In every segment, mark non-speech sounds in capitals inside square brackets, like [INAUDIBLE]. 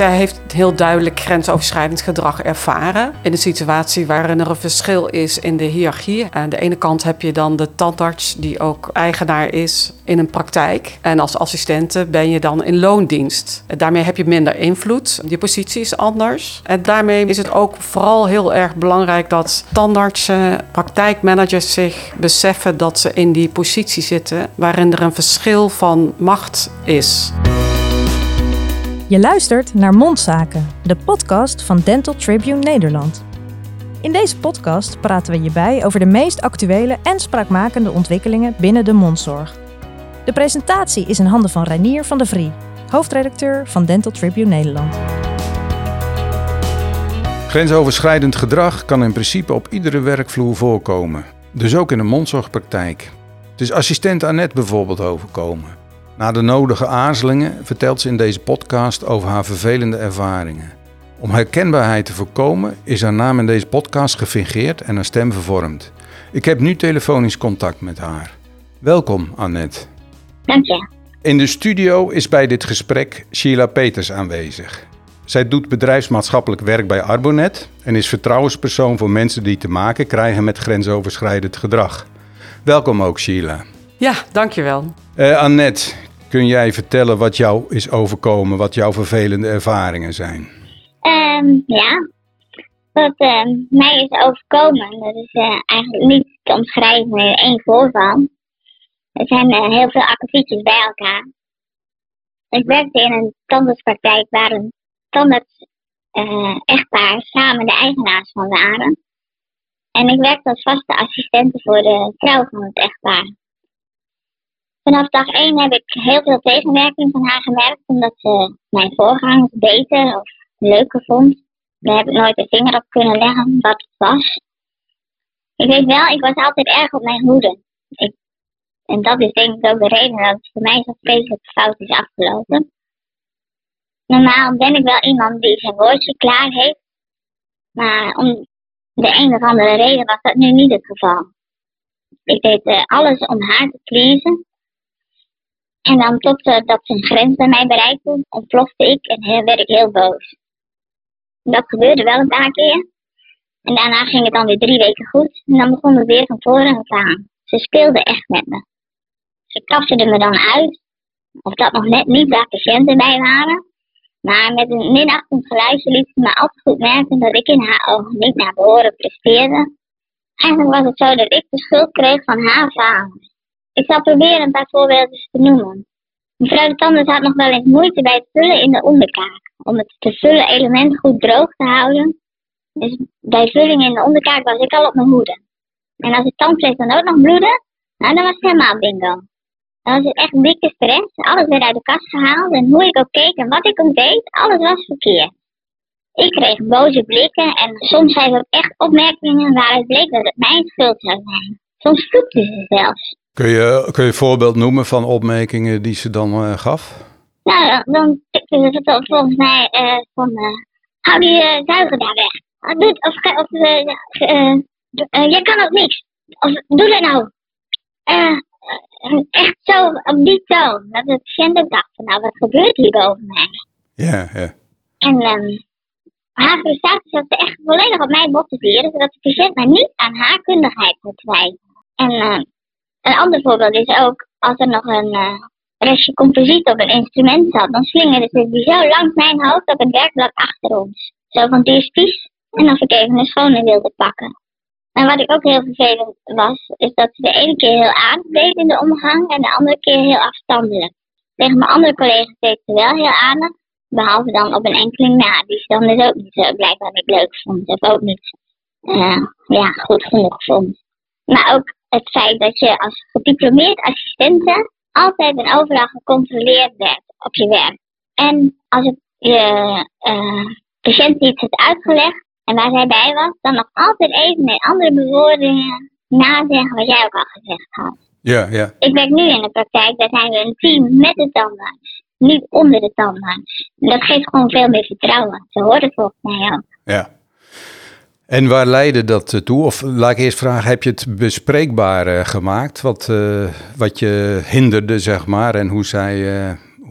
zij heeft heel duidelijk grensoverschrijdend gedrag ervaren. In een situatie waarin er een verschil is in de hiërarchie. Aan de ene kant heb je dan de tandarts die ook eigenaar is in een praktijk. En als assistente ben je dan in loondienst. Daarmee heb je minder invloed. Je positie is anders. En daarmee is het ook vooral heel erg belangrijk dat tandartsen, praktijkmanagers zich beseffen dat ze in die positie zitten waarin er een verschil van macht is. Je luistert naar Mondzaken, de podcast van Dental Tribune Nederland. In deze podcast praten we je bij over de meest actuele en spraakmakende ontwikkelingen binnen de mondzorg. De presentatie is in handen van Reinier van der Vrie, hoofdredacteur van Dental Tribune Nederland. Grensoverschrijdend gedrag kan in principe op iedere werkvloer voorkomen, dus ook in de mondzorgpraktijk. Het is assistent Annette bijvoorbeeld overkomen. Na de nodige aarzelingen vertelt ze in deze podcast over haar vervelende ervaringen. Om herkenbaarheid te voorkomen is haar naam in deze podcast gefingeerd en haar stem vervormd. Ik heb nu telefonisch contact met haar. Welkom, Annette. Dank je. In de studio is bij dit gesprek Sheila Peters aanwezig. Zij doet bedrijfsmaatschappelijk werk bij Arbonet en is vertrouwenspersoon voor mensen die te maken krijgen met grensoverschrijdend gedrag. Welkom ook, Sheila. Ja, dankjewel. Uh, Annette, kun jij vertellen wat jou is overkomen, wat jouw vervelende ervaringen zijn? Um, ja, wat uh, mij is overkomen, dat is uh, eigenlijk niet te omschrijven in één voorval. Er zijn heel veel akkefietjes bij elkaar. Ik werkte in een tandartspraktijk waar een tandarts echtpaar samen de eigenaars van waren. En ik werkte als vaste assistente voor de vrouw van het echtpaar. Vanaf dag 1 heb ik heel veel tegenwerking van haar gemerkt, omdat ze mijn voorgangers beter of leuker vond. Daar heb ik nooit een vinger op kunnen leggen wat het was. Ik weet wel, ik was altijd erg op mijn hoede. Ik, en dat is denk ik ook de reden dat het voor mij zo vreselijk fout is afgelopen. Normaal ben ik wel iemand die zijn woordje klaar heeft, maar om de een of andere reden was dat nu niet het geval. Ik deed uh, alles om haar te pleasen. En dan totdat uh, ze een grens bij mij bereikte, ontplofte ik en werd ik heel boos. Dat gebeurde wel een paar keer. En daarna ging het dan weer drie weken goed. En dan begon het weer van voren aan. Ze speelde echt met me. Ze kafte me dan uit. Of dat nog net niet waar patiënten bij waren. Maar met een minachtend geluid liet ze me altijd goed merken dat ik in haar ogen niet naar behoren presteerde. Eigenlijk was het zo dat ik de schuld kreeg van haar vader. Ik zal proberen een paar voorbeelden te noemen. Mevrouw de Tanders had nog wel eens moeite bij het vullen in de onderkaak. Om het te vullen element goed droog te houden. Dus bij vulling in de onderkaak was ik al op mijn hoede. En als het tandvlees dan ook nog bloedde, nou dan was het helemaal bingo. Dan was het echt dikke stress. Alles werd uit de kast gehaald en hoe ik ook keek en wat ik ook deed, alles was verkeerd. Ik kreeg boze blikken en soms zei ze ook echt opmerkingen waaruit bleek dat het mijn schuld zou zijn. Soms vloekte ze zelfs. Kun je, kun je een voorbeeld noemen van opmerkingen die ze dan uh, gaf? Nou, dan ze het volgens mij uh, van, uh, hou die zuiger daar weg. Of of jij kan ook niks. Of doe dat nou. echt zo, op die toon. Dat de patiënt ook dacht van, nou wat gebeurt hier boven mij? Ja, ja. En um, haar frustratie zat echt volledig op mij bot te vieren, zodat de patiënt maar niet aan haar kundigheid twijfelen. En een ander voorbeeld is ook als er nog een uh, restje composiet op een instrument zat, dan slingerde ze die zo langs mijn hoofd op het werkblad achter ons. Zo van die spies en of ik even een schone wilde pakken. En wat ik ook heel vervelend was, is dat ze de ene keer heel aardig in de omgang en de andere keer heel afstandelijk. Tegen mijn andere collega's deed ze wel heel aardig, behalve dan op een enkeling na, die ze dan dus ook niet zo blijkbaar niet leuk vond, of ook niet uh, ja, goed genoeg vond. Maar ook het feit dat je als gediplomeerd assistente altijd en overal gecontroleerd werd op je werk. En als het je uh, patiënt iets had uitgelegd en waar zij bij was, dan nog altijd even met andere bewoordingen nazeggen wat jij ook al gezegd had. Ja, ja. Ik werk nu in de praktijk, daar zijn we een team met de tandarts, niet onder de tandarts. Dat geeft gewoon veel meer vertrouwen. Ze hoort het volgens mij ook. Ja. En waar leidde dat eh, toe? Of laat ik eerst vragen, heb je het bespreekbaar uh, gemaakt? Wat, uh, wat je hinderde, zeg maar, en hoe, zij,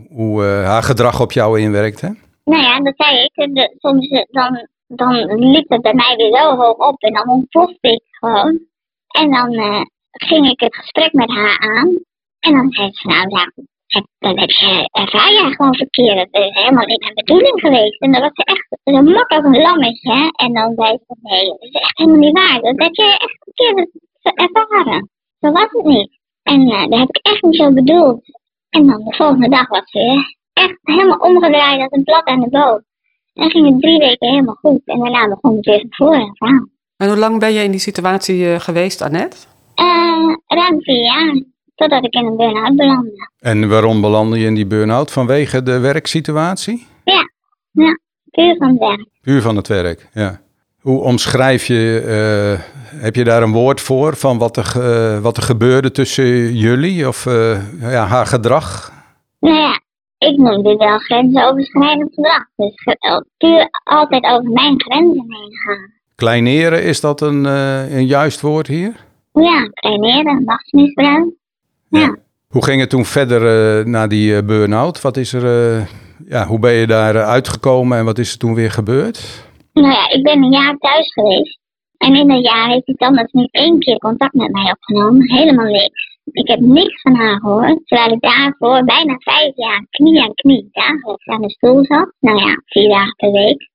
hoe haar gedrag op jou inwerkte? nou ja, dat zei ik. Soms eh, dan, dan liep het bij mij weer zo hoog op en dan ontplofte ik gewoon. En dan eh, ging ik het gesprek met haar aan. En dan zei ze, nou ja, heb, dan heb je, ervaar jij gewoon verkeerd. Dat is helemaal niet mijn bedoeling geweest. En dan was ze echt zo mak als een lammetje. hè. En dan zei ze, nee, dat is echt helemaal niet waar. Dat heb je echt verkeerd ervaren. Zo was het niet. En eh, dat heb ik echt niet zo bedoeld. En dan de volgende dag was ze weer echt helemaal omgedraaid als een blad aan de boot. En dan ging het drie weken helemaal goed. En daarna begon het weer van voren aan. En hoe lang ben je in die situatie eh, geweest, Annette? Eh, ruim vier jaar. Totdat ik in een burn-out belandde. En waarom belandde je in die burn-out? Vanwege de werksituatie? Puur van het werk. Puur van het werk, ja. Hoe omschrijf je, eh, heb je daar een woord voor van wat er, eh, wat er gebeurde tussen jullie of eh, ja, haar gedrag? Nou ja, ik noem dit wel grensoverschrijdend gedrag. Dus ge- puur altijd over mijn grenzen heen gaan. Kleineren, is dat een, eh, een juist woord hier? Ja, traineren, machtsmisbruik. Ja. Hoe ging het toen verder eh, na die eh, burn-out? Wat is er, eh, ja, hoe ben je daar uitgekomen en wat is er toen weer gebeurd? Nou ja, ik ben een jaar thuis geweest. En in dat jaar heeft die tandarts niet één keer contact met mij opgenomen. Helemaal niks. Ik heb niks van haar gehoord. Terwijl ik daarvoor bijna vijf jaar knie aan knie dagelijks aan de stoel zat. Nou ja, vier dagen per week.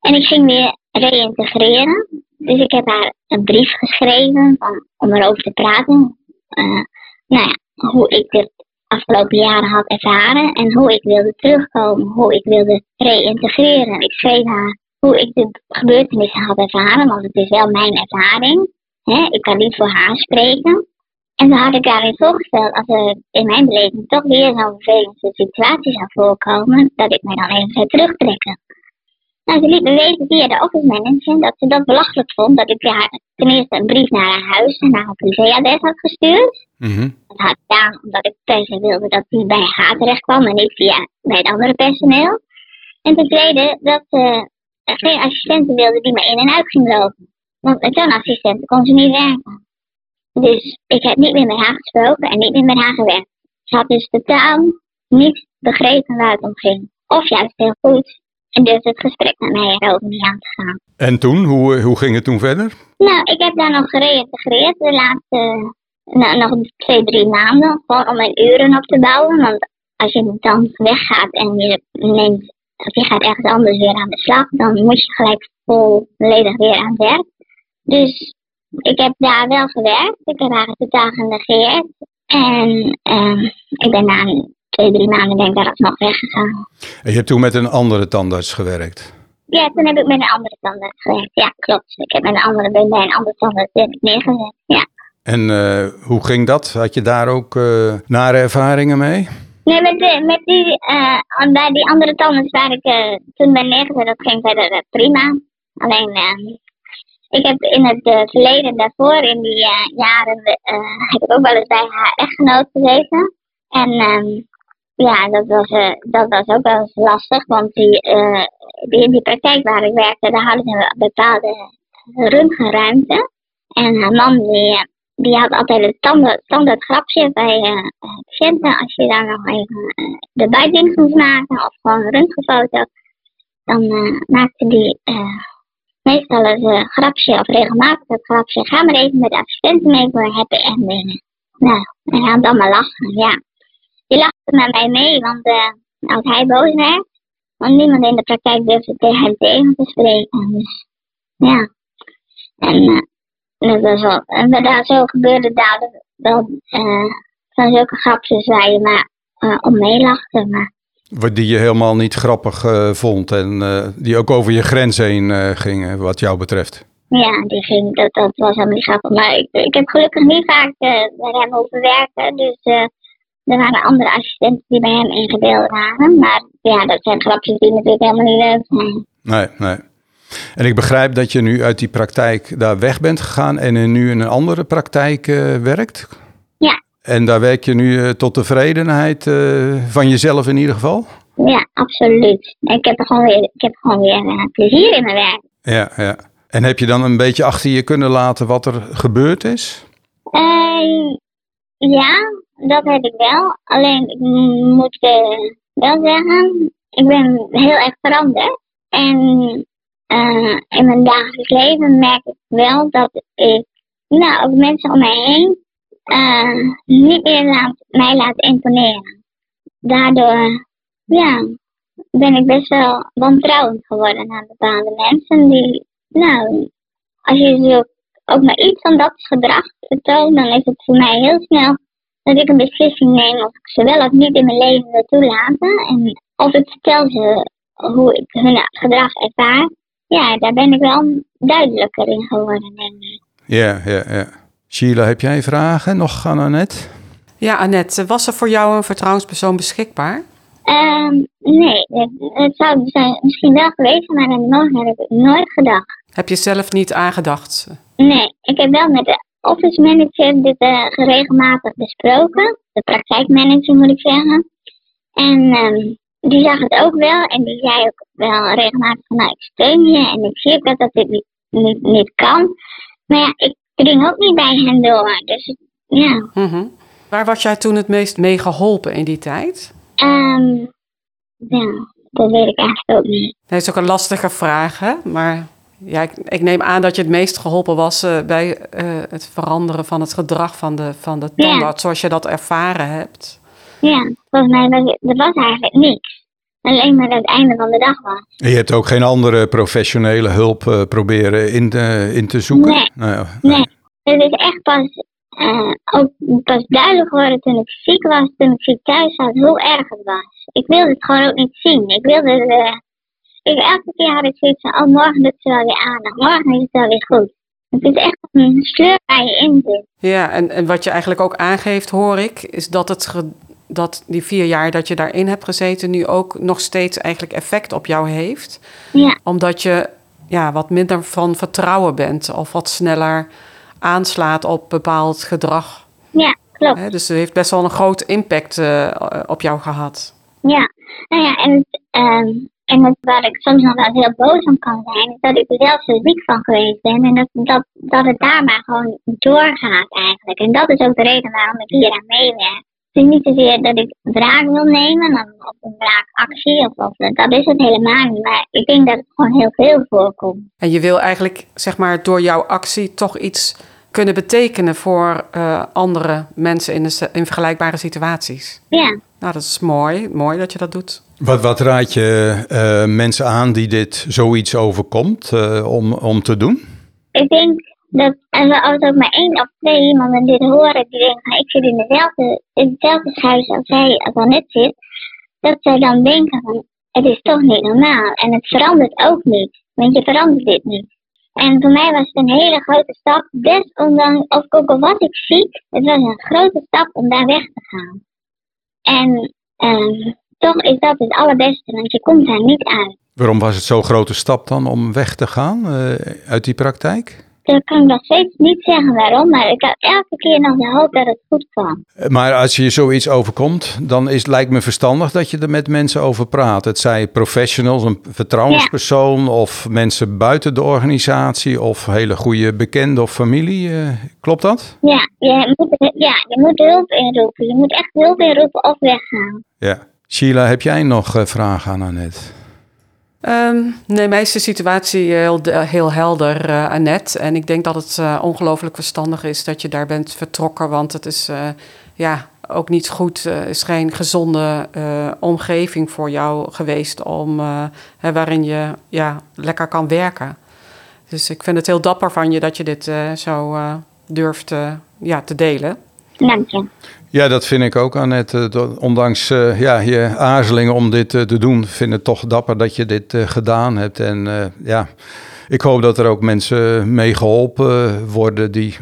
En ik ging weer reïntegreren. Dus ik heb haar een brief geschreven van, om erover te praten. Eh, nou ja, hoe ik dit afgelopen jaren had ervaren en hoe ik wilde terugkomen, hoe ik wilde reïntegreren. Ik schreef haar hoe ik de gebeurtenissen had ervaren, want het is wel mijn ervaring. Ik kan niet voor haar spreken. En dan had ik daarin voorgesteld, als er in mijn beleving toch weer zo'n vervelende situatie zou voorkomen, dat ik mij dan even zou terugtrekken. Nou, ze liet me weten via de office manager dat ze dat belachelijk vond dat ik haar ten eerste een brief naar haar huis en naar haar privéadres had gestuurd. Mhm. Dat had ik gedaan omdat ik per se wilde dat die bij haar terecht kwam en niet via bij het andere personeel. En ten tweede dat ze geen assistenten wilde die me in en uit ging lopen. Want met zo'n assistent kon ze niet werken. Dus ik heb niet meer met haar gesproken en niet meer met haar gewerkt. Ze had dus totaal niet begrepen waar het om ging. Of juist heel goed. En dus het gesprek met mij erover niet aan te gaan. En toen, hoe, eh, hoe ging het toen verder? Nou, ik heb daar nog gereïntegreerd de laatste nou, nog twee, drie maanden. Gewoon om mijn uren op te bouwen. Want als je dan weggaat en je neemt, of je gaat ergens anders weer aan de slag, dan moet je gelijk volledig weer aan het werk. Dus ik heb daar wel gewerkt. Ik heb haar totaal genegeerd. En ehm, ik ben na twee, drie maanden ben ik daar alsnog weggegaan. En je hebt toen met een andere tandarts gewerkt. Ja, toen heb ik met een andere tandarts gewerkt. Ja, klopt. Ik heb met een andere, ben bij een andere tandarts neergezet. Ja. En eh, hoe ging dat? Had je daar ook eh, nare ervaringen mee? Nee, met, de, met die, eh, bij die andere tandarts waar ik toen ben neergezet, dat ging verder prima. Alleen, eh, ik heb in het verleden daarvoor, in die jaren, heb ik ook wel eens bij haar echtgenoot gezeten. En ehm, ja, dat was, dat was ook wel eens lastig, want die, die, in die praktijk waar ik werkte, daar hadden ze een bepaalde röntgenruimte. En haar man, die, die had altijd een standaard, grapje bij eh, patiënten. Als je daar nog even eh, de buitdings moest maken of gewoon een röntgenfoto, dan eh, maakte die meestal een grapje of regelmatig het grapje. Ga maar even met de assistenten mee voor happy ending. Nou, en had dan maar lachen, ja. Die lachte met mij mee, want als hij boos werd, want niemand in de praktijk durfde tegen hem tegen te spreken. Dus ja. En dat was wel, en daar zo gebeurde daar wel eh, van zulke grapjes waar je maar eh, om meelachte. Maar Wat Die je helemaal niet grappig eh, vond en die ook over je grens heen gingen, wat jou betreft. ja, die ging, dat, dat was helemaal niet grappig. Maar ik, ik heb gelukkig niet vaak bij hem hoeven werken. Dus er waren andere assistenten die bij hem ingedeeld waren. Maar ja, dat zijn grapjes die natuurlijk helemaal niet leuk zijn. Nee, nee. En ik begrijp dat je nu uit die praktijk daar weg bent gegaan en nu in een andere praktijk eh, werkt. Ja. En daar werk je nu eh, tot tevredenheid eh, van jezelf in ieder geval? Ja, absoluut. Ik heb gewoon weer, ik heb gewoon weer plezier in mijn werk. Ja, ja. En heb je dan een beetje achter je kunnen laten wat er gebeurd is? Ja, dat heb ik wel. Alleen ik moet wel zeggen, ik ben heel erg veranderd. En eh, in mijn dagelijks leven merk ik wel dat ik, nou, ook mensen om mij heen, eh, niet meer mij laat imponeren. Daardoor, ja, ben ik best wel wantrouwend geworden naar bepaalde mensen die, nou, als je zo ook maar iets van dat gedrag vertoont, dan is het voor mij heel snel dat ik een beslissing neem of ik ze wel of niet in mijn leven wil toelaten. En of ik vertel ze hoe ik hun gedrag ervaar, ja, daar ben ik wel duidelijker in geworden, denk ik. Ja, ja, ja. Sheila, heb jij vragen nog aan Annette? Ja, Annette, was er voor jou een vertrouwenspersoon beschikbaar? Ehm, nee, het, het zou zijn, misschien wel geweest zijn, maar aan de heb ik nooit gedacht. Heb je zelf niet aangedacht? Nee, ik heb wel met de office manager dit eh, regelmatig besproken. De praktijkmanager moet ik zeggen. En ehm, die zag het ook wel en die zei ook wel regelmatig van nou ik steun je en ik zie ook dat dat dit niet, niet, niet kan. Maar ja, ik dring ook niet bij hen door. Dus ja. Mhm. Waar was jij toen het meest mee geholpen in die tijd? Ehm, ja, dat weet ik eigenlijk ook niet. Dat is ook een lastige vraag, hè? Maar ja, ik, ik neem aan dat je het meest geholpen was eh, bij eh, het veranderen van het gedrag van de, van de Ja. tandarts, zoals je dat ervaren hebt. Ja, volgens mij was het, er was eigenlijk niks. Alleen maar dat het einde van de dag was. En je hebt ook geen andere professionele hulp eh, proberen in te, in te zoeken? Nee. Nou, Nee, het is echt pas, eh, ook pas duidelijk geworden toen ik ziek was, toen ik ziek thuis zat, hoe erg het was. Ik wilde het gewoon ook niet zien. Ik wilde, eh, ik, elke keer had ik zoiets van, oh morgen doet ze wel weer aandacht, morgen is het wel weer goed. Het is echt een sleur waar je in zit. Ja, en, en wat je eigenlijk ook aangeeft, hoor ik, is dat, het dat die vier jaar dat je daarin hebt gezeten nu ook nog steeds eigenlijk effect op jou heeft. Ja, Omdat je ja, wat minder van vertrouwen bent of wat sneller aanslaat op bepaald gedrag. ja, klopt. Dus het heeft best wel een groot impact eh, op jou gehad. Ja, nou ja, en, ehm, en waar ik soms nog wel heel boos om kan zijn, is dat ik er zelf zo ziek van geweest ben en dat, dat, dat het daar maar gewoon doorgaat eigenlijk. En dat is ook de reden waarom ik hier aan meewerk. Is niet zozeer dat ik wraak wil nemen dan, of een wraakactie, of, of, dat is het helemaal niet, maar ik denk dat het gewoon heel veel voorkomt. En je wil eigenlijk, zeg maar, door jouw actie toch iets kunnen betekenen voor eh, andere mensen in, de, in vergelijkbare situaties. Ja, Nou, dat is mooi. Mooi dat je dat doet. Wat, wat raad je eh, mensen aan die dit zoiets overkomt eh, om, om te doen? ik denk dat er als ook maar één of twee iemanden dit horen die denken van ik zit in, dezelfde, in hetzelfde huis als zij als Annette zit, dat zij dan denken van het is toch niet normaal en het verandert ook niet, want je verandert dit niet. En voor mij was het een hele grote stap, desondanks, of ook al was ik ziek, het was een grote stap om daar weg te gaan. En ehm, toch is dat het allerbeste, want je komt daar niet uit. Waarom was het zo'n grote stap dan om weg te gaan eh, uit die praktijk? Dat kan ik nog steeds niet zeggen waarom, maar ik had elke keer nog de hoop dat het goed kwam. Eh, Maar als je zoiets overkomt, dan is, lijkt me verstandig dat je er met mensen over praat. Het zij professionals, een vertrouwenspersoon of mensen buiten de organisatie of hele goede bekenden of familie. eh, klopt dat? Ja, je moet, ja, je moet hulp inroepen. Je moet echt hulp inroepen of weggaan. Ja. Sheila, heb jij nog eh, vragen aan Annette? Ehm, nee, mij is de situatie heel, heel helder, eh, Annette. En ik denk dat het eh, ongelooflijk verstandig is dat je daar bent vertrokken. Want het is eh, ja, ook niet goed, is geen gezonde eh, omgeving voor jou geweest om, eh, hè, waarin je ja, lekker kan werken. Dus ik vind het heel dapper van je dat je dit eh, zo eh, durft eh, ja, te delen. Dank je. Ja, dat vind ik ook, Annette. Eh, Ondanks eh, ja, je aarzelingen om dit eh, te doen, vind het toch dapper dat je dit gedaan hebt. En ja, ik hoop dat er ook mensen mee geholpen worden die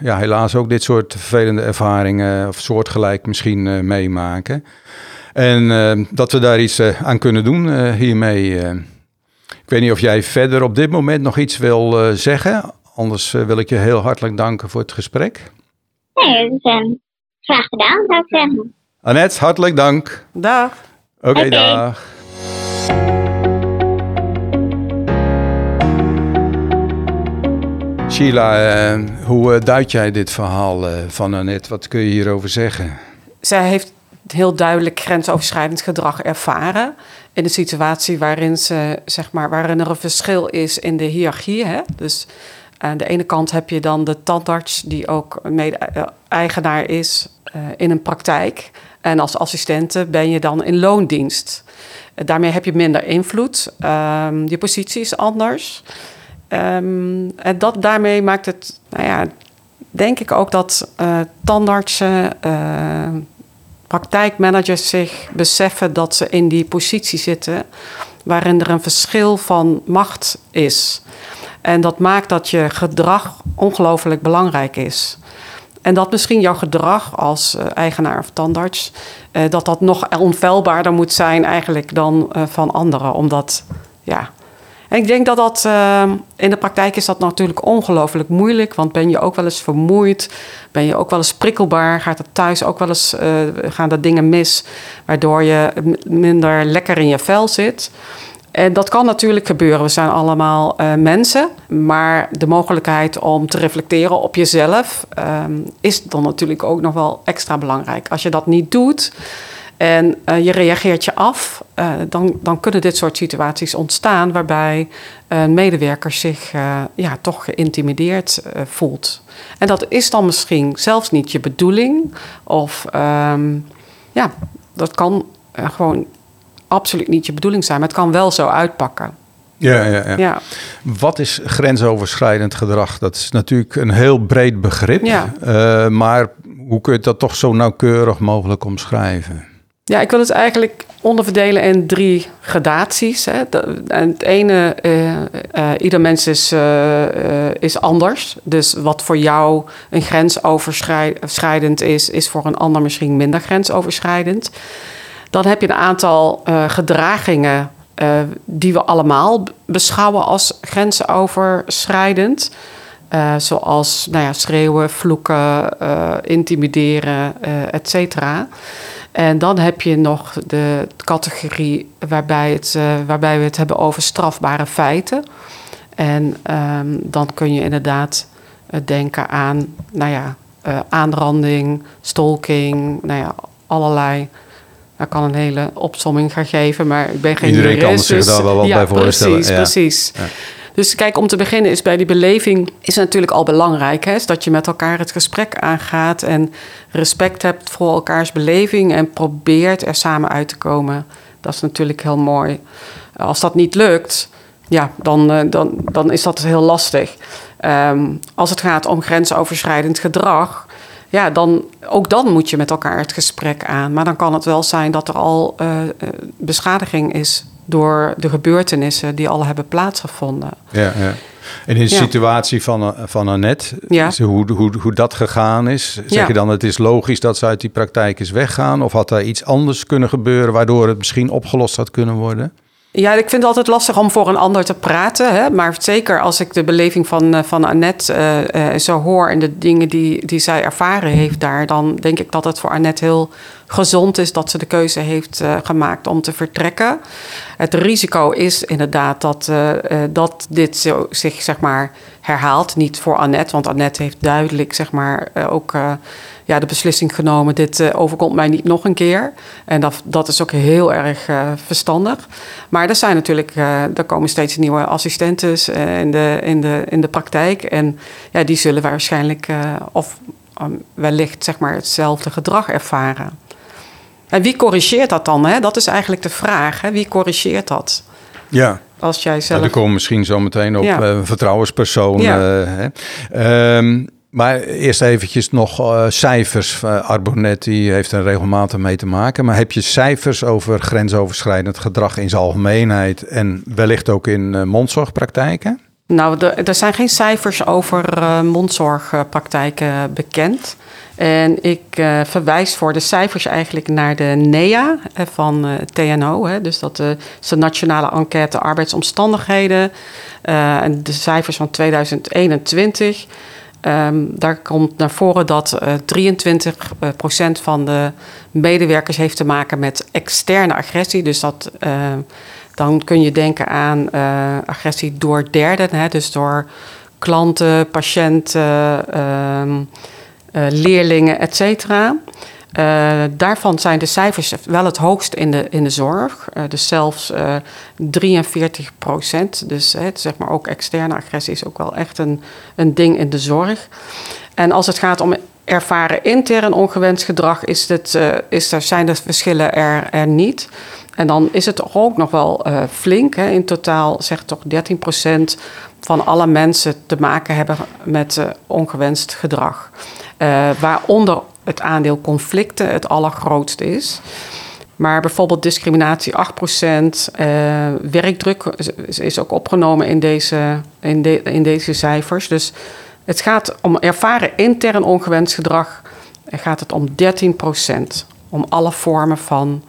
ja, helaas ook dit soort vervelende ervaringen of soortgelijk misschien meemaken. En dat we daar iets aan kunnen doen hiermee. Ik weet niet of jij verder op dit moment nog iets wil zeggen. Anders wil ik je heel hartelijk danken voor het gesprek. Nee, dus, ehm, graag gedaan zou ik zeggen. Annette, hartelijk dank. Dag! Oké, Oké. dag. Sheila, eh, hoe eh, duid jij dit verhaal eh, van Annette? Wat kun je hierover zeggen? Zij heeft heel duidelijk grensoverschrijdend gedrag ervaren. In een situatie waarin, ze, zeg maar, waarin er een verschil is in de hiërarchie. Hè? Dus aan de ene kant heb je dan de tandarts, die ook mede-eigenaar is in een praktijk. En als assistente ben je dan in loondienst. Uh, daarmee heb je minder invloed. Um, je positie is anders. Um, en dat, daarmee maakt het, nou ja, denk ik ook dat uh, tandartsen, praktijkmanagers zich beseffen dat ze in die positie zitten waarin er een verschil van macht is. En dat maakt dat je gedrag ongelooflijk belangrijk is. En dat misschien jouw gedrag als uh, eigenaar of tandarts, uh, dat dat nog onfeilbaarder moet zijn eigenlijk dan uh, van anderen. Omdat, ja. En ik denk dat dat in de praktijk is dat natuurlijk ongelooflijk moeilijk. Want ben je ook wel eens vermoeid? Ben je ook wel eens prikkelbaar? Gaat het thuis ook wel eens, gaan er dingen mis? Waardoor je minder lekker in je vel zit. En dat kan natuurlijk gebeuren. We zijn allemaal uh, mensen. Maar de mogelijkheid om te reflecteren op jezelf um, is dan natuurlijk ook nog wel extra belangrijk. Als je dat niet doet en uh, je reageert je af, uh, dan, dan kunnen dit soort situaties ontstaan waarbij een medewerker zich ja, toch geïntimideerd voelt. En dat is dan misschien zelfs niet je bedoeling. Of um, ja, dat kan gewoon absoluut niet je bedoeling zijn, maar het kan wel zo uitpakken. Ja, ja, ja. ja. Wat is grensoverschrijdend gedrag? Dat is natuurlijk een heel breed begrip. Ja. Uh, maar hoe kun je dat toch zo nauwkeurig mogelijk omschrijven? Ja, ik wil het eigenlijk onderverdelen in drie gradaties. Hè. het ene, uh, uh, ieder mens is, is anders. Dus wat voor jou een grensoverschrijdend is, is voor een ander misschien minder grensoverschrijdend. Dan heb je een aantal uh, gedragingen uh, die we allemaal beschouwen als grensoverschrijdend. Uh, zoals nou ja, schreeuwen, vloeken, intimideren, et cetera. En dan heb je nog de categorie waarbij, het, waarbij we het hebben over strafbare feiten. En um, dan kun je inderdaad denken aan nou ja, aanranding, stalking, nou ja, allerlei ik kan een hele opsomming gaan geven, maar ik ben geen Iedereen jurist, kan zich dus, daar wel wat ja, bij voorstellen. Precies, ja. precies. Ja. Dus kijk, om te beginnen is bij die beleving is natuurlijk al belangrijk. Hè, is dat je met elkaar het gesprek aangaat en respect hebt voor elkaars beleving en probeert er samen uit te komen. Dat is natuurlijk heel mooi. Als dat niet lukt, ja, dan, dan, dan is dat heel lastig. Um, als het gaat om grensoverschrijdend gedrag, ja, dan, ook dan moet je met elkaar het gesprek aan. Maar dan kan het wel zijn dat er al uh, beschadiging is door de gebeurtenissen die al hebben plaatsgevonden. Ja, ja. En in de ja. situatie van, van Annette, ja. hoe, hoe, hoe dat gegaan is, zeg ja. je dan het is logisch dat ze uit die praktijk is weggaan? Of had er iets anders kunnen gebeuren waardoor het misschien opgelost had kunnen worden? Ja, ik vind het altijd lastig om voor een ander te praten. Hè? Maar zeker als ik de beleving van, van Annette uh, uh, zo hoor en de dingen die, die zij ervaren heeft daar, dan denk ik dat het voor Annette heel gezond is dat ze de keuze heeft gemaakt om te vertrekken. Het risico is inderdaad dat, dat dit zo, zich zeg maar, herhaalt. Niet voor Annette, want Annette heeft duidelijk zeg maar, ook ja, de beslissing genomen: dit uh, overkomt mij niet nog een keer. En dat, dat is ook heel erg uh, verstandig. Maar er zijn natuurlijk, uh, er komen steeds nieuwe assistenten in, de, in, de, in de praktijk. En ja, die zullen waarschijnlijk of um, wellicht zeg maar, hetzelfde gedrag ervaren. En wie corrigeert dat dan? Hè? Dat is eigenlijk de vraag. Hè? Wie corrigeert dat? Ja. Als jij zelf... Ja, er komen misschien zo meteen op ja. vertrouwenspersoon. Ja. Um, maar eerst eventjes nog uh, cijfers. Uh, Arbonet die heeft er regelmatig mee te maken. Maar heb je cijfers over grensoverschrijdend gedrag in zijn algemeenheid... en wellicht ook in uh, mondzorgpraktijken? Nou, er zijn geen cijfers over mondzorgpraktijken bekend. En ik verwijs voor de cijfers eigenlijk naar de NEA van TNO. Dus dat is de Nationale Enquête Arbeidsomstandigheden. en de cijfers van 2021... Um, daar komt naar voren dat uh, 23% van de medewerkers heeft te maken met externe agressie. Dus dat, uh, dan kun je denken aan agressie door derden, hè, dus door klanten, patiënten, leerlingen, et cetera. Uh, daarvan zijn de cijfers wel het hoogst in de, in de zorg. Uh, dus zelfs uh, 43 procent. Dus zeg maar ook externe agressie is ook wel echt een, een ding in de zorg. En als het gaat om ervaren intern ongewenst gedrag, is het, is er, zijn de verschillen er, er niet. En dan is het ook nog wel flink. Hè. In totaal zegt toch 13 procent van alle mensen te maken hebben met ongewenst gedrag. waaronder het aandeel conflicten het allergrootste is. Maar bijvoorbeeld discriminatie 8%, uh, werkdruk is ook opgenomen in deze, in, de, in deze cijfers. Dus het gaat om ervaren intern ongewenst gedrag, gaat het om 13%. Om alle vormen van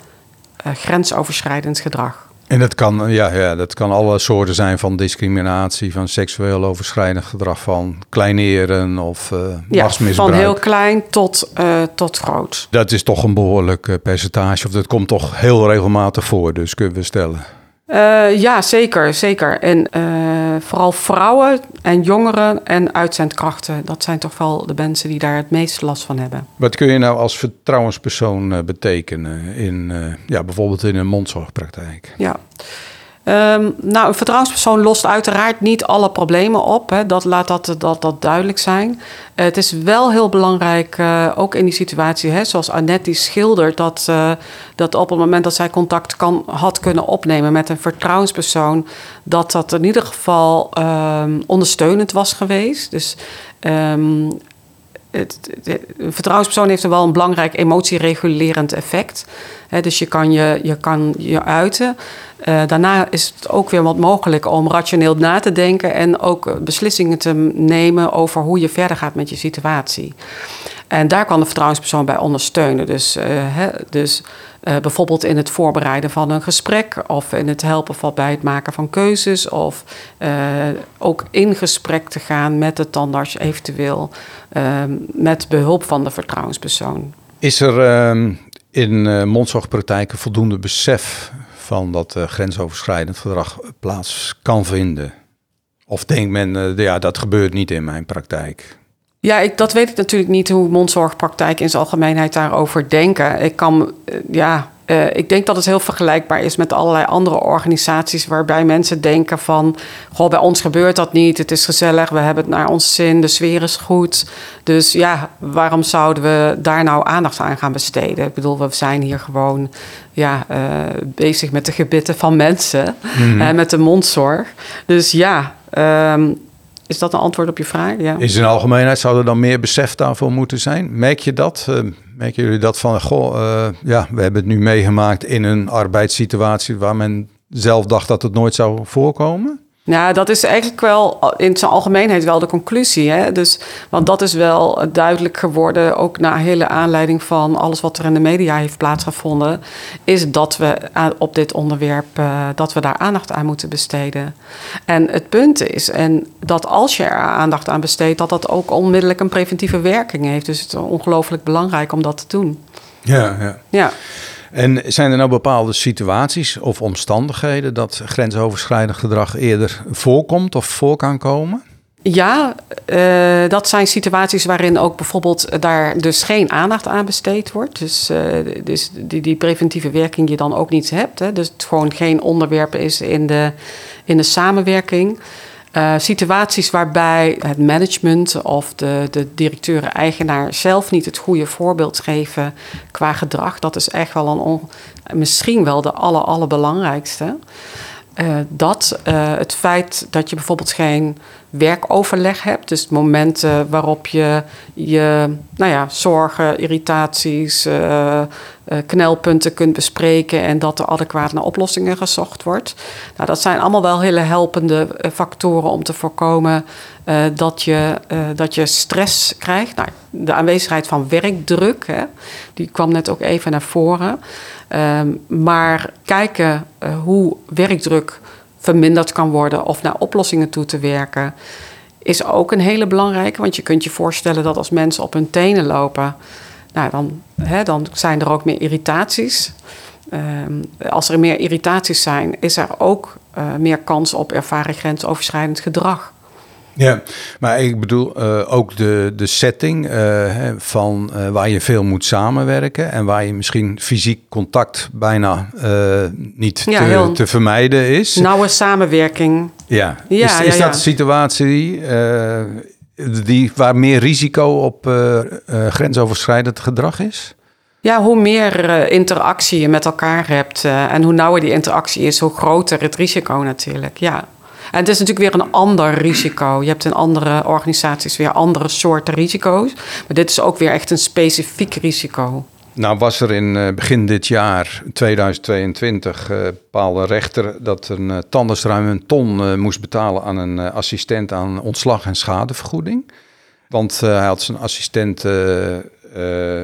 uh, grensoverschrijdend gedrag. En dat kan, ja, ja, dat kan alle soorten zijn van discriminatie, van seksueel overschrijdend gedrag, van kleineren of uh, ja, Van heel klein tot, uh, tot groot. Dat is toch een behoorlijk uh, percentage, of dat komt toch heel regelmatig voor, dus kunnen we stellen. Uh, ja, zeker, zeker. En uh, vooral vrouwen en jongeren en uitzendkrachten. Dat zijn toch wel de mensen die daar het meeste last van hebben. Wat kun je nou als vertrouwenspersoon uh, betekenen in ja, bijvoorbeeld in een mondzorgpraktijk? Ja. Um, nou, een vertrouwenspersoon lost uiteraard niet alle problemen op. Hè. Dat laat dat, dat, dat duidelijk zijn. Uh, het is wel heel belangrijk, uh, ook in die situatie, hè, zoals Annette die schildert, dat, uh, dat op het moment dat zij contact kan, had kunnen opnemen met een vertrouwenspersoon, dat dat in ieder geval um, ondersteunend was geweest. Dus um, het, het, een vertrouwenspersoon heeft er wel een belangrijk emotieregulerend effect. Dus je kan je, je, kan je uiten. Uh, daarna is het ook weer wat mogelijk om rationeel na te denken en ook beslissingen te nemen over hoe je verder gaat met je situatie. En daar kan de vertrouwenspersoon bij ondersteunen. Dus, uh, dus uh, bijvoorbeeld in het voorbereiden van een gesprek of in het helpen van bij het maken van keuzes of ook in gesprek te gaan met de tandarts eventueel met behulp van de vertrouwenspersoon. Is er ehm, in uh, mondzorgpraktijken voldoende besef van dat grensoverschrijdend gedrag plaats kan vinden? Of denkt men, ja, dat gebeurt niet in mijn praktijk? Ja, ik, dat weet ik natuurlijk niet hoe mondzorgpraktijk in zijn algemeenheid daarover denken. Ik kan, ja, uh, ik denk dat het heel vergelijkbaar is met allerlei andere organisaties waarbij mensen denken van, goh, bij ons gebeurt dat niet, het is gezellig, we hebben het naar ons zin, de sfeer is goed. Dus ja, waarom zouden we daar nou aandacht aan gaan besteden? Ik bedoel, we zijn hier gewoon ja, uh, bezig met de gebitten van mensen mm. en met de mondzorg. Dus ja, um, is dat een antwoord op je vraag? Ja. In zijn algemeenheid zou er dan meer besef daarvoor moeten zijn? Merk je dat? Uh, merken jullie dat van, goh, uh, ja, we hebben het nu meegemaakt in een arbeidssituatie waar men zelf dacht dat het nooit zou voorkomen? Nou, dat is eigenlijk wel in zijn algemeenheid wel de conclusie. Hè? Dus, want dat is wel duidelijk geworden, ook na hele aanleiding van alles wat er in de media heeft plaatsgevonden, is dat we op dit onderwerp uh, dat we daar aandacht aan moeten besteden. En het punt is, en dat als je er aandacht aan besteedt, dat dat ook onmiddellijk een preventieve werking heeft. Dus het is ongelooflijk belangrijk om dat te doen. Ja, ja. ja. En zijn er nou bepaalde situaties of omstandigheden dat grensoverschrijdend gedrag eerder voorkomt of voor kan komen? Ja, uh, dat zijn situaties waarin ook bijvoorbeeld daar dus geen aandacht aan besteed wordt. Dus, uh, dus die, die, preventieve werking je dan ook niet hebt. Hè. Dus het gewoon geen onderwerp is in de, in de samenwerking. Uh, situaties waarbij het management of de, de directeur-eigenaar zelf niet het goede voorbeeld geven qua gedrag, dat is echt wel een misschien wel de aller, allerbelangrijkste. Uh, dat uh, het feit dat je bijvoorbeeld geen werkoverleg hebt, dus momenten waarop je je nou ja, zorgen, irritaties, uh, knelpunten kunt bespreken en dat er adequaat naar oplossingen gezocht wordt. Nou, dat zijn allemaal wel hele helpende factoren om te voorkomen dat, je, dat je stress krijgt. Nou, de aanwezigheid van werkdruk, hè, die kwam net ook even naar voren. Um, maar kijken uh, hoe werkdruk verminderd kan worden of naar oplossingen toe te werken, is ook een hele belangrijke. Want je kunt je voorstellen dat als mensen op hun tenen lopen, nou, dan, hè, dan zijn er ook meer irritaties. Um, als er meer irritaties zijn, is er ook uh, meer kans op ervaren grensoverschrijdend gedrag. Ja, maar ik bedoel uh, ook de, de setting uh, hè, van uh, waar je veel moet samenwerken en waar je misschien fysiek contact bijna niet Ja, te, te vermijden is. Nauwe samenwerking. ja. Ja, is, ja, is ja. dat een situatie eh, die, waar meer risico op eh, eh, grensoverschrijdend gedrag is? Ja, hoe meer eh, interactie je met elkaar hebt eh, en hoe nauwer die interactie is, hoe groter het risico natuurlijk. Ja. En het is natuurlijk weer een ander risico. Je hebt in andere organisaties weer andere soorten risico's. Maar dit is ook weer echt een specifiek risico. Nou was er in eh, begin dit jaar, 2022, eh bepaalde rechter dat een eh, tandarts een ton moest betalen aan een assistent aan ontslag en schadevergoeding. Want hij had zijn assistent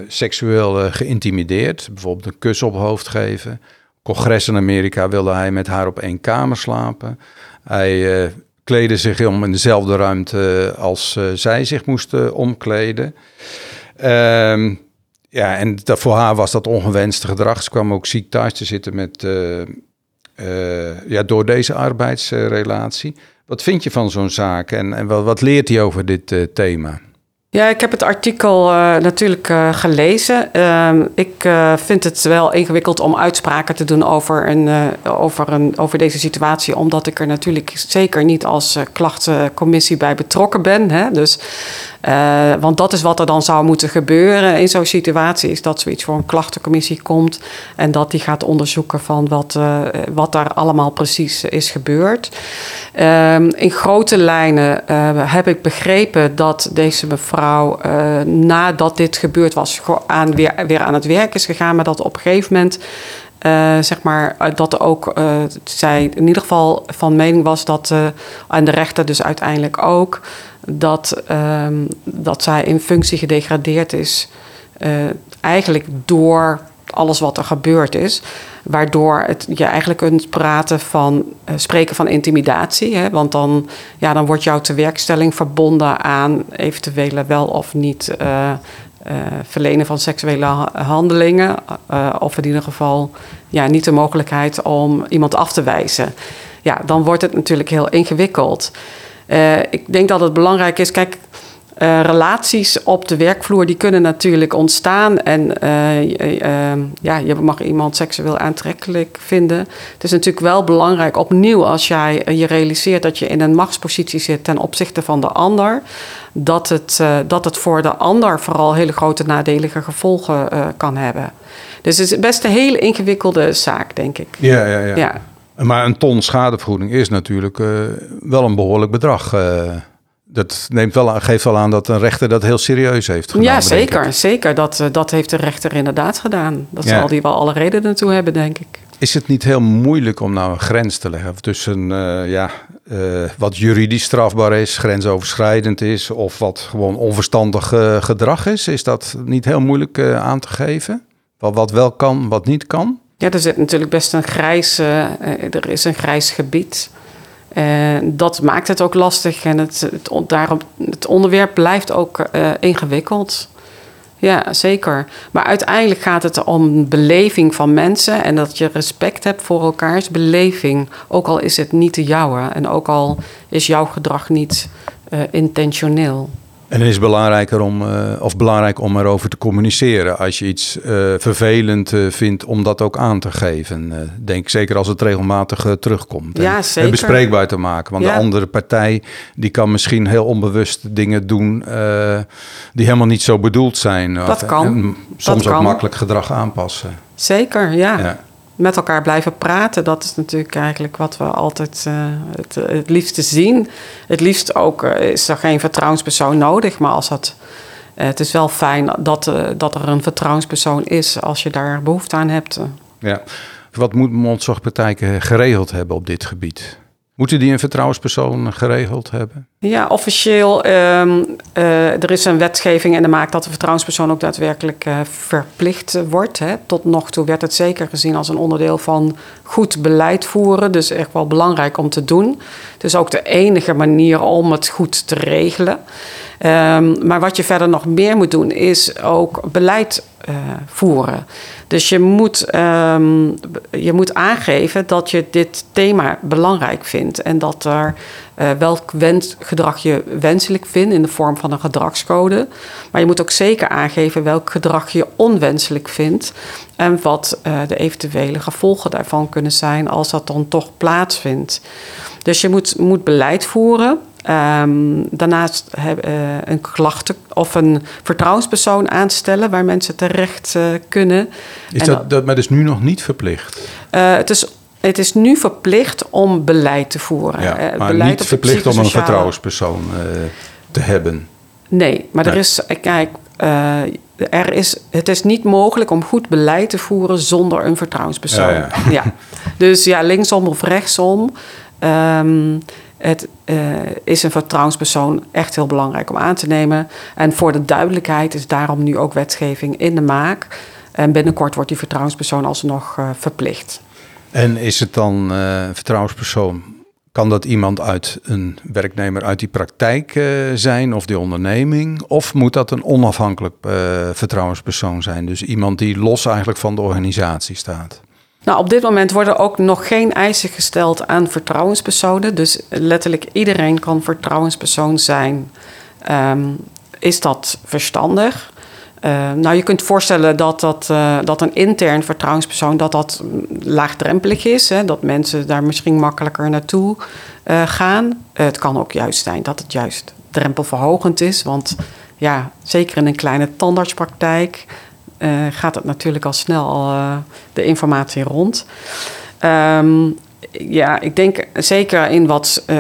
seksueel geïntimideerd, bijvoorbeeld een kus op hoofd geven. Congres in Amerika wilde hij met haar op één kamer slapen. Hij eh kleedde zich om in dezelfde ruimte als eh, zij zich moesten omkleden. Ehm, ja, en voor haar was dat ongewenste gedrag. Ze kwam ook ziek thuis te zitten met, eh, eh, ja, door deze arbeidsrelatie. Wat vind je van zo'n zaak en, en wat, wat leert hij over dit eh, thema? Ja, ik heb het artikel eh, natuurlijk eh, gelezen. Ehm, ik eh, vind het wel ingewikkeld om uitspraken te doen over, een, over, een, over deze situatie, omdat ik er natuurlijk zeker niet als klachtencommissie bij betrokken ben. Hè? Dus, eh, want dat is wat er dan zou moeten gebeuren in zo'n situatie, is dat zoiets voor een klachtencommissie komt en dat die gaat onderzoeken van wat, eh, wat daar allemaal precies is gebeurd. Ehm, in grote lijnen eh, heb ik begrepen dat deze mevrouw, nadat dit gebeurd was, aan, weer, weer aan het werk is gegaan. Maar dat op een gegeven moment, zeg maar, dat ook, zij in ieder geval van mening was dat, eh, en de rechter dus uiteindelijk ook, dat, ehm, dat zij in functie gedegradeerd is. eh, eigenlijk door alles wat er gebeurd is. Waardoor het, je eigenlijk kunt praten van eh, spreken van intimidatie. Hè? Want dan, ja, dan wordt jouw tewerkstelling verbonden aan eventuele wel of niet eh, verlenen van seksuele ha- handelingen. of in ieder geval ja, niet de mogelijkheid om iemand af te wijzen. Ja, dan wordt het natuurlijk heel ingewikkeld. Eh, ik denk dat het belangrijk is, kijk, eh, relaties op de werkvloer die kunnen natuurlijk ontstaan. En eh, je- ja, je mag iemand seksueel aantrekkelijk vinden. Het is natuurlijk wel belangrijk, opnieuw, als jij je realiseert dat je in een machtspositie zit ten opzichte van de ander, dat het, dat het voor de ander vooral hele grote nadelige gevolgen kan hebben. Dus het is best een hele ingewikkelde zaak, denk ik. Ja, ja, ja. Ja. Maar een ton schadevergoeding is natuurlijk eh, wel een behoorlijk bedrag. eh. dat neemt wel, aan- geeft wel aan dat een rechter dat heel serieus heeft genomen. Ja, zeker. zeker. Dat, eh, dat heeft de rechter inderdaad gedaan. Dat Ja. zal die wel alle redenen toe hebben, denk ik. Is het niet heel moeilijk om nou een grens te leggen tussen eh, ja, wat juridisch strafbaar is, grensoverschrijdend is, of wat gewoon onverstandig gedrag is? Is dat niet heel moeilijk aan te geven? Wat, wat wel kan, wat niet kan? Ja, er zit natuurlijk best een grijs, eh, eh, er is een grijs gebied. En dat maakt het ook lastig en het, het, daarom, het onderwerp blijft ook eh, ingewikkeld. Ja, zeker. Maar uiteindelijk gaat het om beleving van mensen en dat je respect hebt voor elkaars beleving. Ook al is het niet de jouwe en ook al is jouw gedrag niet eh, intentioneel. En het is belangrijker om, eh, of belangrijk om erover te communiceren. Als je iets eh, vervelend eh, vindt, om dat ook aan te geven. Denk zeker als het regelmatig terugkomt. Ja, En zeker. Bespreekbaar te maken. Want Ja. de andere partij die kan misschien heel onbewust dingen doen die helemaal niet zo bedoeld zijn. Dat kan. En soms ook kan. makkelijk gedrag aanpassen. Zeker, ja. Ja. Met elkaar blijven praten. Dat is natuurlijk eigenlijk wat we altijd eh, het, het liefste zien. Het liefst ook eh, is er geen vertrouwenspersoon nodig. Maar als dat, eh, het is wel fijn dat, dat er een vertrouwenspersoon is als je daar behoefte aan hebt. Ja. Wat moet mondzorgpraktijken geregeld hebben op dit gebied? Moeten die een vertrouwenspersoon geregeld hebben? Ja, officieel, ehm, eh, er is een wetgeving en de maakt dat de vertrouwenspersoon ook daadwerkelijk eh, verplicht wordt. Hè. Tot nog toe werd het zeker gezien als een onderdeel van goed beleid voeren. Dus echt wel belangrijk om te doen. Is ook de enige manier om het goed te regelen. Ehm, maar wat je verder nog meer moet doen, is ook beleid uh, voeren. Dus je moet, ehm, je moet aangeven dat je dit thema belangrijk vindt en dat er uh, welk wens, gedrag je wenselijk vindt in de vorm van een gedragscode. Maar je moet ook zeker aangeven welk gedrag je onwenselijk vindt en wat uh, de eventuele gevolgen daarvan kunnen zijn als dat dan toch plaatsvindt. Dus je moet, moet beleid voeren. Um, daarnaast heb, uh, een klachten of een vertrouwenspersoon aanstellen waar mensen terecht uh, kunnen. Is dat, dat, maar dat is nu nog niet verplicht? Uh, het is het is nu verplicht om beleid te voeren. Ja, maar beleid niet verplicht om een vertrouwenspersoon te hebben. Nee, maar nee. er is, kijk, er is, het is niet mogelijk om goed beleid te voeren zonder een vertrouwenspersoon. Ja, ja. ja. [LAUGHS] Dus ja, linksom of rechtsom. Um, het uh, is een vertrouwenspersoon echt heel belangrijk om aan te nemen. En voor de duidelijkheid is daarom nu ook wetgeving in de maak. En binnenkort wordt die vertrouwenspersoon alsnog uh, verplicht. En is het dan een vertrouwenspersoon? Kan dat iemand uit een werknemer uit die praktijk zijn of die onderneming? Of moet dat een onafhankelijk vertrouwenspersoon zijn? Dus iemand die los eigenlijk van de organisatie staat? Nou, op dit moment worden ook nog geen eisen gesteld aan vertrouwenspersonen. Dus letterlijk iedereen kan vertrouwenspersoon zijn. Um, is dat verstandig? Uh, nou, je kunt voorstellen dat, dat, uh, dat een intern vertrouwenspersoon dat dat laagdrempelig is. Hè, dat mensen daar misschien makkelijker naartoe uh, gaan. het kan ook juist zijn dat het juist drempelverhogend is. Want ja, zeker in een kleine tandartspraktijk gaat het natuurlijk al snel de informatie rond. Um, ja, ik denk zeker in wat uh,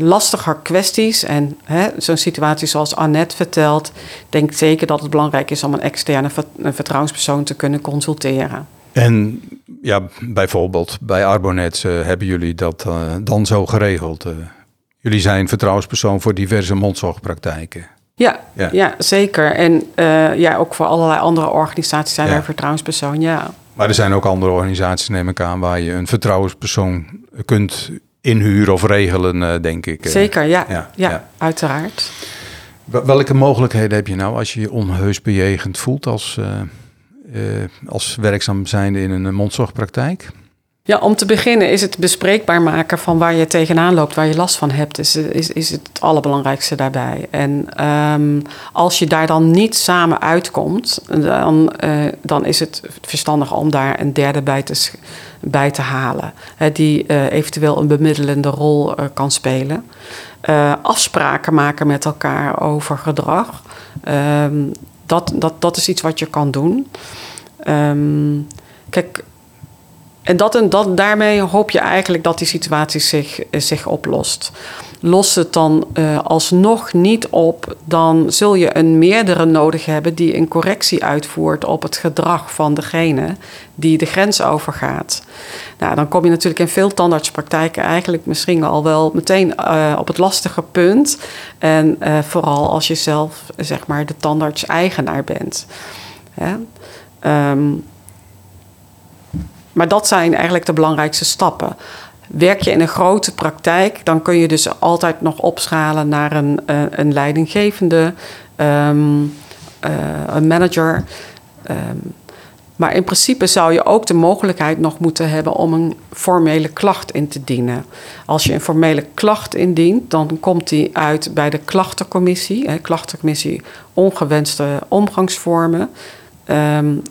lastiger kwesties. En zo'n situatie zoals Annette vertelt, denk ik zeker dat het belangrijk is om een externe vertrouwenspersoon te kunnen consulteren. En ja, bijvoorbeeld bij Arbonet hebben jullie dat dan zo geregeld. jullie zijn vertrouwenspersoon voor diverse mondzorgpraktijken. Ja, ja, ja. zeker. En ja, ook voor allerlei andere organisaties zijn ja. wij vertrouwenspersoon, ja. Maar er zijn ook andere organisaties, neem ik aan, waar je een vertrouwenspersoon kunt inhuren of regelen, uh, denk ik. Zeker, ja. Ja, ja, ja. uiteraard. Welke mogelijkheden heb je nou als je je onheus bejegend voelt als, uh, uh, als werkzaam zijnde in een mondzorgpraktijk? Ja, om te beginnen is het bespreekbaar maken van waar je tegenaan loopt, waar je last van hebt, is, is, is het allerbelangrijkste daarbij. En um, als je daar dan niet samen uitkomt, dan, uh, dan is het verstandig om daar een derde bij te, bij te halen, hè, die uh, eventueel een bemiddelende rol uh, kan spelen. afspraken maken met elkaar over gedrag, um, dat, dat, dat is iets wat je kan doen. Um, kijk, en dat en dat, daarmee hoop je eigenlijk dat die situatie zich, zich oplost. Lost het dan uh, alsnog niet op, dan zul je een meerdere nodig hebben die een correctie uitvoert op het gedrag van degene die de grens overgaat. Nou, dan kom je natuurlijk in veel tandartspraktijken eigenlijk misschien al wel meteen uh, op het lastige punt. En vooral als je zelf, zeg maar, de tandarts-eigenaar bent. Ja? Um, maar dat zijn eigenlijk de belangrijkste stappen. Werk je in een grote praktijk, dan kun je dus altijd nog opschalen naar een, uh, een leidinggevende, um, uh, een manager. Um, maar in principe zou je ook de mogelijkheid nog moeten hebben om een formele klacht in te dienen. Als je een formele klacht indient, dan komt die uit bij de klachtencommissie. Klachtencommissie ongewenste omgangsvormen. Um,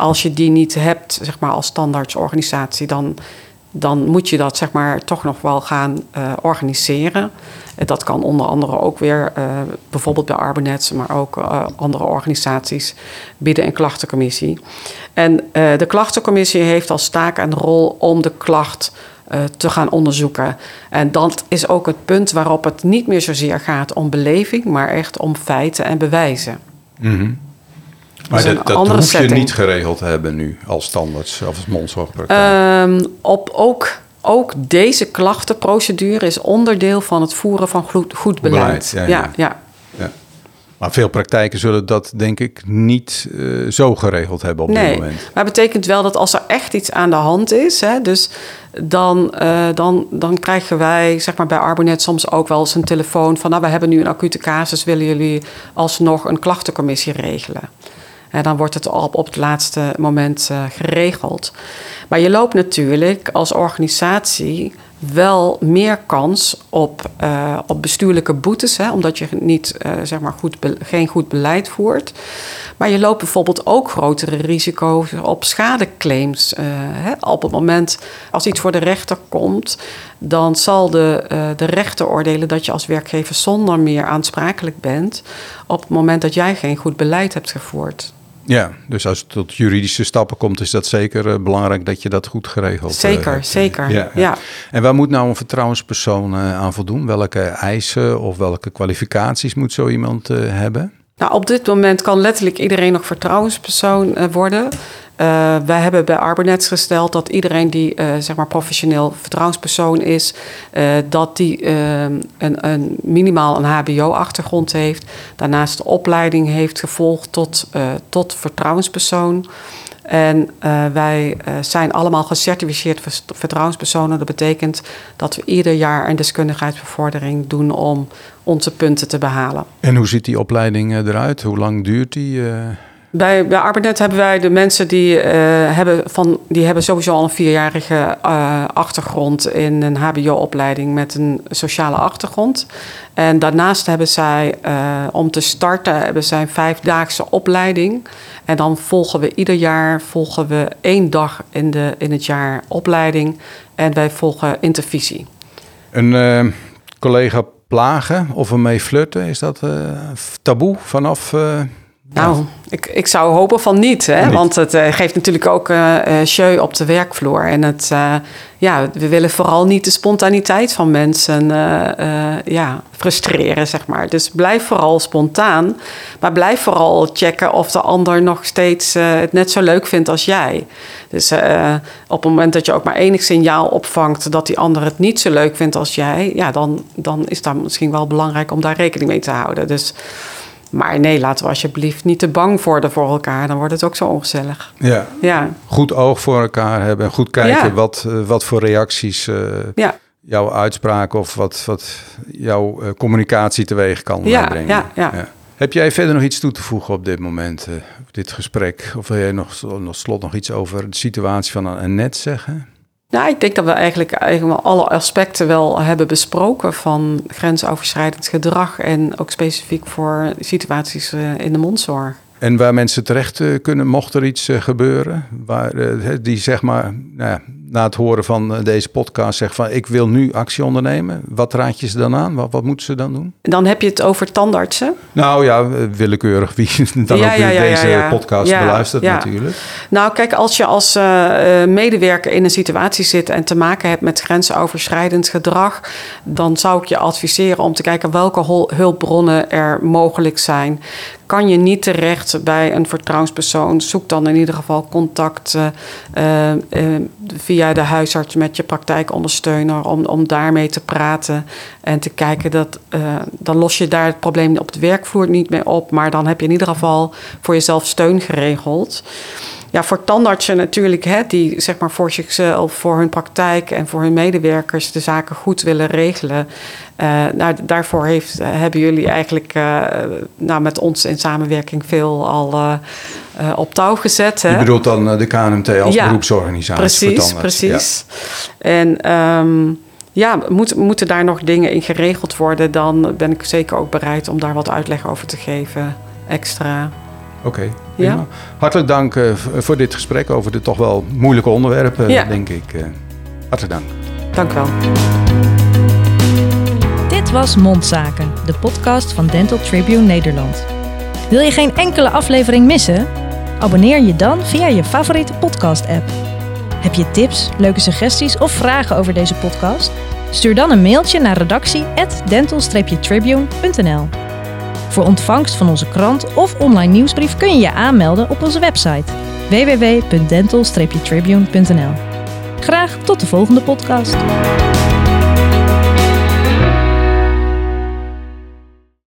als je die niet hebt, zeg maar als standaardsorganisatie, dan, dan moet je dat zeg maar toch nog wel gaan uh, organiseren. Dat kan onder andere ook weer, uh, bijvoorbeeld bij Arbonets, maar ook uh, andere organisaties bieden een klachtencommissie. En de klachtencommissie heeft als taak en rol om de klacht te gaan onderzoeken. En dat is ook het punt waarop het niet meer zozeer gaat om beleving, maar echt om feiten en bewijzen. Mm. Maar dat, dat hoef setting. je niet geregeld te hebben nu als standaard of als mondzorgpraktijk? Um, op ook, ook deze klachtenprocedure is onderdeel van het voeren van goed, goed beleid. beleid ja, ja. ja. ja. Maar veel praktijken zullen dat denk ik niet uh, zo geregeld hebben op nee, dit moment. Maar het betekent wel dat als er echt iets aan de hand is, hè, dus dan, uh, dan, dan krijgen wij zeg maar, bij Arbonet soms ook wel eens een telefoon van nou, we hebben nu een acute casus, willen jullie alsnog een klachtencommissie regelen? Dan wordt het op, op het laatste moment uh, geregeld. Maar je loopt natuurlijk als organisatie wel meer kans op, uh, op bestuurlijke boetes, hè, omdat je niet, uh, zeg maar goed geen goed beleid voert. Maar je loopt bijvoorbeeld ook grotere risico's op schadeclaims. Hè. Op het moment als iets voor de rechter komt, dan zal de, de rechter oordelen dat je als werkgever zonder meer aansprakelijk bent op het moment dat jij geen goed beleid hebt gevoerd. Ja, dus als het tot juridische stappen komt, is dat zeker uh, belangrijk dat je dat goed geregeld hebt. Zeker, uh, zeker. Ja, ja. En waar moet nou een vertrouwenspersoon uh, aan voldoen? Welke eisen of welke kwalificaties moet zo iemand hebben? Nou, op dit moment kan letterlijk iedereen nog vertrouwenspersoon worden. Uh, wij hebben bij Arbonets gesteld dat iedereen die uh, zeg maar professioneel vertrouwenspersoon is, uh, dat die een, een, minimaal een HBO-achtergrond heeft. Daarnaast de opleiding heeft gevolgd tot, tot vertrouwenspersoon. En wij zijn allemaal gecertificeerd vertrouwenspersonen. Dat betekent dat we ieder jaar een deskundigheidsbevordering doen om onze punten te behalen. En hoe ziet die opleiding eruit? Hoe lang duurt die? Bij, bij hebben wij de mensen die, uh, hebben, van, die hebben sowieso al een vierjarige uh, achtergrond in een HBO-opleiding met een sociale achtergrond. En daarnaast hebben zij, uh, om te starten, hebben zij een vijfdaagse opleiding. En dan volgen we ieder jaar volgen we één dag in, de, in het jaar opleiding. En wij volgen intervisie. Een collega plagen of ermee flirten, is dat taboe vanaf nou, ik, ik zou hopen van niet, hè? want het uh, geeft natuurlijk ook uh, show op de werkvloer. En het, uh, ja, we willen vooral niet de spontaniteit van mensen ja, frustreren, zeg maar. Dus blijf vooral spontaan, maar blijf vooral checken of de ander nog steeds het net zo leuk vindt als jij. Dus op het moment dat je ook maar enig signaal opvangt dat die ander het niet zo leuk vindt als jij, ja, dan, dan is dat misschien wel belangrijk om daar rekening mee te houden. Dus maar nee, laten we alsjeblieft niet te bang worden voor elkaar. Dan wordt het ook zo ongezellig. Ja. ja. Goed oog voor elkaar hebben. En goed kijken wat, uh, wat voor reacties uh, ja. jouw uitspraak of wat, wat jouw uh, communicatie teweeg kan brengen. Ja, ja. Heb jij verder nog iets toe te voegen op dit moment, op dit gesprek? Of wil jij nog, nog slot nog iets over de situatie van Annette zeggen? Nou, ik denk dat we eigenlijk, eigenlijk alle aspecten wel hebben besproken van grensoverschrijdend gedrag en ook specifiek voor situaties eh, in de mondzorg. En waar mensen terecht eh, kunnen, mocht er iets eh, gebeuren, waar die zeg maar nou ja, na het horen van eh, deze podcast zegt van ik wil nu actie ondernemen, wat raad je ze dan aan? Wat, wat moeten ze dan doen? Dan heb je het over tandartsen? Nou ja, eh, willekeurig wie [LAUGHS] dan ja, ook ja, ja, deze podcast beluistert natuurlijk. Nou kijk, als je als uh, medewerker in een situatie zit en te maken hebt met grensoverschrijdend gedrag, dan zou ik je adviseren om te kijken welke hulpbronnen er mogelijk zijn. Kan je niet terecht bij een vertrouwenspersoon, zoek dan in ieder geval contact uh, via via de huisarts met je praktijkondersteuner om, om daarmee te praten en te kijken dat uh, dan los je daar het probleem op de werkvloer niet mee op, maar dan heb je in ieder geval voor jezelf steun geregeld. Ja, voor tandartsen natuurlijk, hè, die zeg maar voor zichzelf, voor hun praktijk en voor hun medewerkers de zaken goed willen regelen. Uh, nou, daarvoor heeft, hebben jullie eigenlijk uh, nou, met ons in samenwerking veel al uh, op touw gezet. Hè? Je bedoelt dan de KNMT als ja, beroepsorganisatie precies, voor Precies, ja. En um, ja, moet, moeten daar nog dingen in geregeld worden, dan ben ik zeker ook bereid om daar wat uitleg over te geven, extra. Oké, okay, ja. Hartelijk dank voor dit gesprek over de toch wel moeilijke onderwerpen, ja. denk ik. hartelijk dank. Dank wel. Dit was Mondzaken, de podcast van Dental Tribune Nederland. Wil je geen enkele aflevering missen? Abonneer je dan via je favoriete podcast-app. Heb je tips, leuke suggesties of vragen over deze podcast? Stuur dan een mailtje naar redactie@dental-tribune.nl. Voor ontvangst van onze krant of online nieuwsbrief kun je je aanmelden op onze website www.dental-tribune.nl. Graag tot de volgende podcast.